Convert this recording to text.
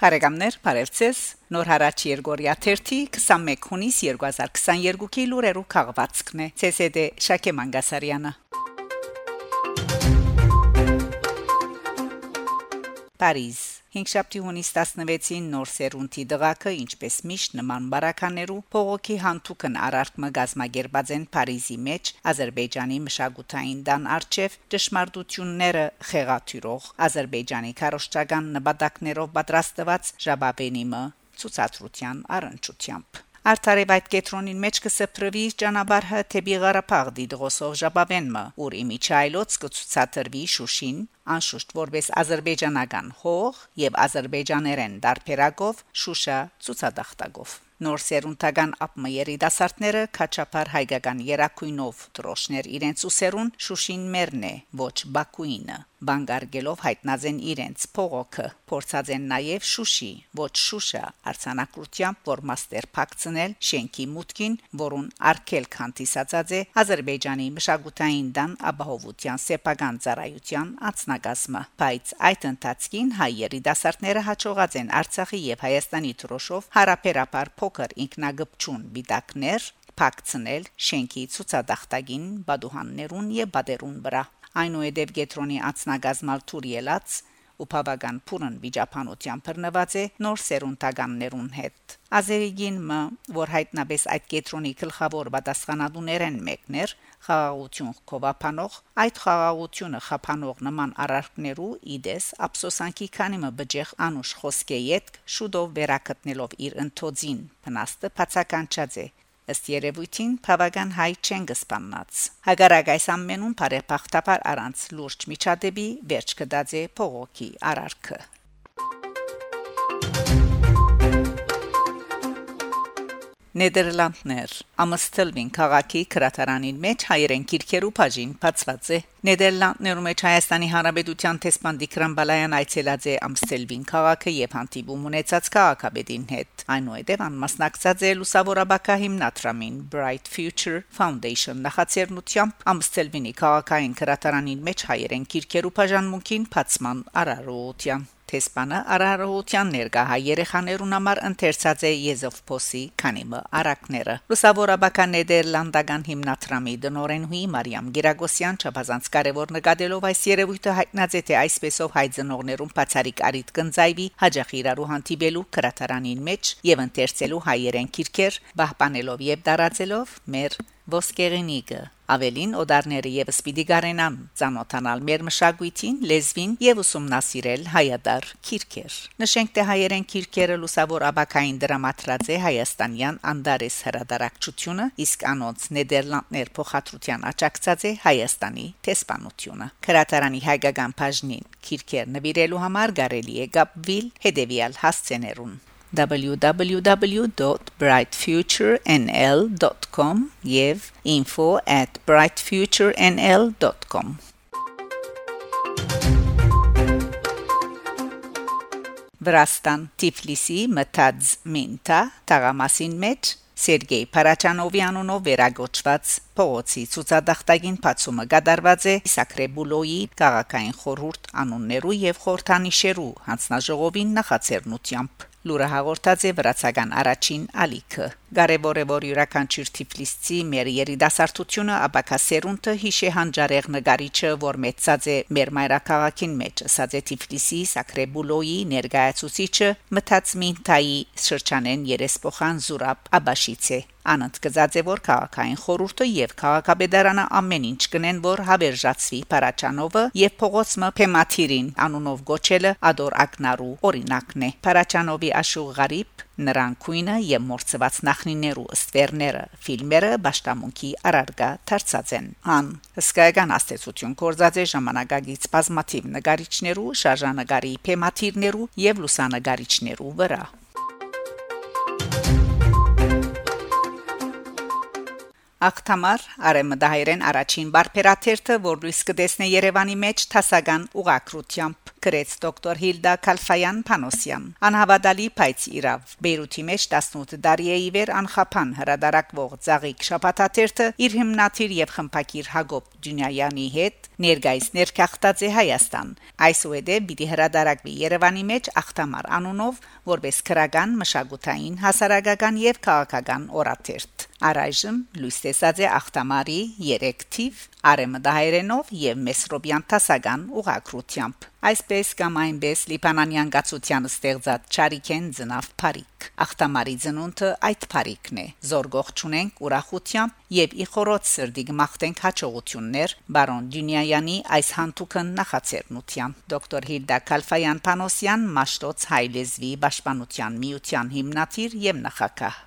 Բարեկամներ, բարևձեզ։ Նոր հարաճ Երգորիա 31 21 հունիս 2022-ի լուրերու քաղվածքն է։ ՑՍԴ Շակե Մանգասարյանը։ Փարիզ Հինգշաբթի հունիս 16-ին նոր սերունդի դղակը ինչպես միշտ նման բարականերու փողոքի հանդուկն արարքմը գազմագերբած են Փարիզի մեջ Ադրբեջանի մշակութային դան արչև ճշմարտությունները խեղաթյուրող Ադրբեջանի քարոշչական նպատակներով պատրաստված ժաբաբենիմը ցուցադրության առընչությամբ Արդարև այդ կետրոնին մեջ կսփռվի ճանապարհը թեպի Ղարաբաղ դիդրոսով ժապավենը, ուր իմիջայլոց կցուցադրվի Շուշին, անշուշտ որպես ազերբայջանական հող եւ ազերբայջաներեն դարբերակով Շուշա ցուցադախտակով նոր սերունդական ապմը երիտասարդները քաչապար հայկական երակույնով դրոշներ իրենց ուսերուն Շուշին մերն է ոչ Բաքուինը բանգարգելով հայտնազեն իրենց փողոքը փորձած են նաև շուշի ոչ շուշա արցանակրությամբ որ մաստեր փակցնել շենքի մուտքին որուն արքելք հանդիսացած է ազերբայջանի մշակութային դան ապահովության սեփական ծառայության անցնագազմը բայց այդ ընթացքին հայ երիտասարդները հաջողած են արցախի եւ հայաստանի դրոշով հարաբերաբար փոքր ինքնագպչուն բիտակներ փակցնել շենքի ցուցադախտագին բադուհաններուն եւ բադերուն վրա այնուհետև գետրոնի ածնագազմալ թուր ելած ու բավական փուրն վիճապանության բռնված է նոր սերունդականներուն հետ Ազերիգին մը որ հայտնաբես այդ կետրոնի գլխավոր պատասխանատուներեն մեկներ խաղաղություն կովապանող այդ խաղաղությունը խափանող նման արարքներու իդես ափսոսանքի քանի մը բջեղ անուշ խոսքե յետ շուտով վերակտնելով իր ընթոձին փնաստը բացականչած է ըստ երևույթին բավական հայ չեն գսպանած հագարակ այս ամենուն բարեփախտաբար առանց լուրջ միջադեպի վերջ կդած է փողոքի արարքը Նեդերլանդներ Ամստելվին քաղաքի քրատարանին մեջ հայերեն քիրքերու բաժին բացված է Նեդերլանդներում մեջ Հայաստանի Հանրապետության տեսփան Դիկրան Բալայան այցելած է Ամստելվին քաղաքը եւ հանդիպում ունեցած քաղաքապետին հետ այնուհետև անմասնակցած է լուսավորաբակա հիմնադրամին Bright Future Foundation նախաձեռնությամբ Ամստելվինի քաղաքային քրատարանին մեջ հայերեն քիրքերու բաժանմունքին բացման արարողության Տեսփանը արարողության ներկա հայ երեխաներուն համար ընթերցած է Եզովփոսի քանիմը արակները Լուսավորաբական Նեդերլանդական հիմնադրամի դնորենուհի Մարիամ Գիրագոսյան չափազանց կարևոր նկատելով այս երևույթը հայտնած է թե այսպեսով հայ ծնողներուն բացարիք արիտ կնձայվի հաջախ իրարու հանդիպելու քրատարանին մեջ եւ ընթերցելու հայերեն քիրքեր պահպանելով եւ դարածելով մեր ոսկեղենիկը Ավելին օդարները եւս պիտի գարենան ցանոթանալ մեր մշակույթին, լեզվին եւ ուսումնասիրել հայադար քիրքեր։ Նշենք թե հայերեն քիրքերը լուսավոր աբակային դրամատրած է հայաստանյան Անդարես հրադարակչությունը, իսկ անոնց Նեդերլանդներ փոխադրության աջակցած է Հայաստանի տեսփանությունը։ Քրատարանի հայկական բաժնին քիրքեր նվիրելու համար գարելի է գապվիլ հետևյալ հասցեներուն www.brightfuturenl.com եւ info@brightfuturenl.com Վրաստան Թիֆլիսի մտած մինտա տաղամասին մեջ Սերգեյ Փարաչանովյանունով վերագոչված փողոցի ցուցադախտագին բացումը գդարված է Սակրեբուլոյի քաղաքային խորհուրդ անուններու եւ խորթանիշերու հանձնաժողովին նախաձեռնությամբ Լուրը հաղորդած է վրացական առաջին ալիքը։ Կարևոր է որ յուրաքանչյուր Թիֆլիսցի մեր երիտասարդությունը ապակասերունտը հիշե հանջարեղ նկարիչը, որ մեծած է մեր մայրաքաղաքին մեջ, ասած է Թիֆլիսի Սակրեբուլոյի ներկայացուցիչը Մթաց Մինտայի շրջանեն երեսփոխան Զուրաբ Աբաշիցե Անոնց գծած է որ քաղաքային խորհուրդը եւ քաղաքապետարանը ամեն ինչ կնեն որ հավերժացվի Փարաչանովը եւ փողոցը Փեմաթիրին անունով գոչելը Ադոր Ակնարու օրինակն է Փարաչանովի Աշուղ Ղարիբ նրան քույնը եւ մորցված նախնիներու ստվերները ֆիլմերը ճշտամունքի արարգա դարձած են ան հսկայական աստեցություն կորզած է ժամանակագից բազմաթիվ նկարիչներու շարժանագարի թեմատիրներու եւ լուսանգարիչներու վրա Ակտամար արեմդահայերեն առաջին բարբերաթերթը, որ լույս կտեսնե Երևանի մեջ տասական ուղակրությամբ գրեց դոկտոր Հիլդա Կալֆայան Փանոսյան անհավատալի բայց իրավ Բեյրութի մեջ 18 տարի է իվեր անխափան հրադարակվող ցաղիկ շապաթաթերթը իր հիմնադիր եւ խմփակիր Հակոբ Դյունյանի հետ ներգայիս ներքախտած է Հայաստան այսուհետ պիտի հրադարակվի Երևանի մեջ ախտամար անունով որպես քրական մշակութային հասարակական եւ քաղաքական օրաթերթ Առայժմ լույս տեսած է ախտամարի 3 թիվ արեմդահայերենով եւ մեսրոբյան տասական ուղակրությամբ այսպես կամ այնպես լիբանանյան գացության ստեղծած ճարիքեն ծնավ Փարիկ ախտամարի ծնունդը այդ Փարիկն է. Զորգող ճունենք ուրախությամբ եւ ի խորոց սրդի գմախտենք հաջողություններ բարոն Դյունյանի այս հանդուկն նախաձեռնությամբ դոկտոր Հիլդա Կալֆայան Պանոսյան Մաշտոց հայլեզվի պաշտպանության միության հիմնադիր եւ նախակահ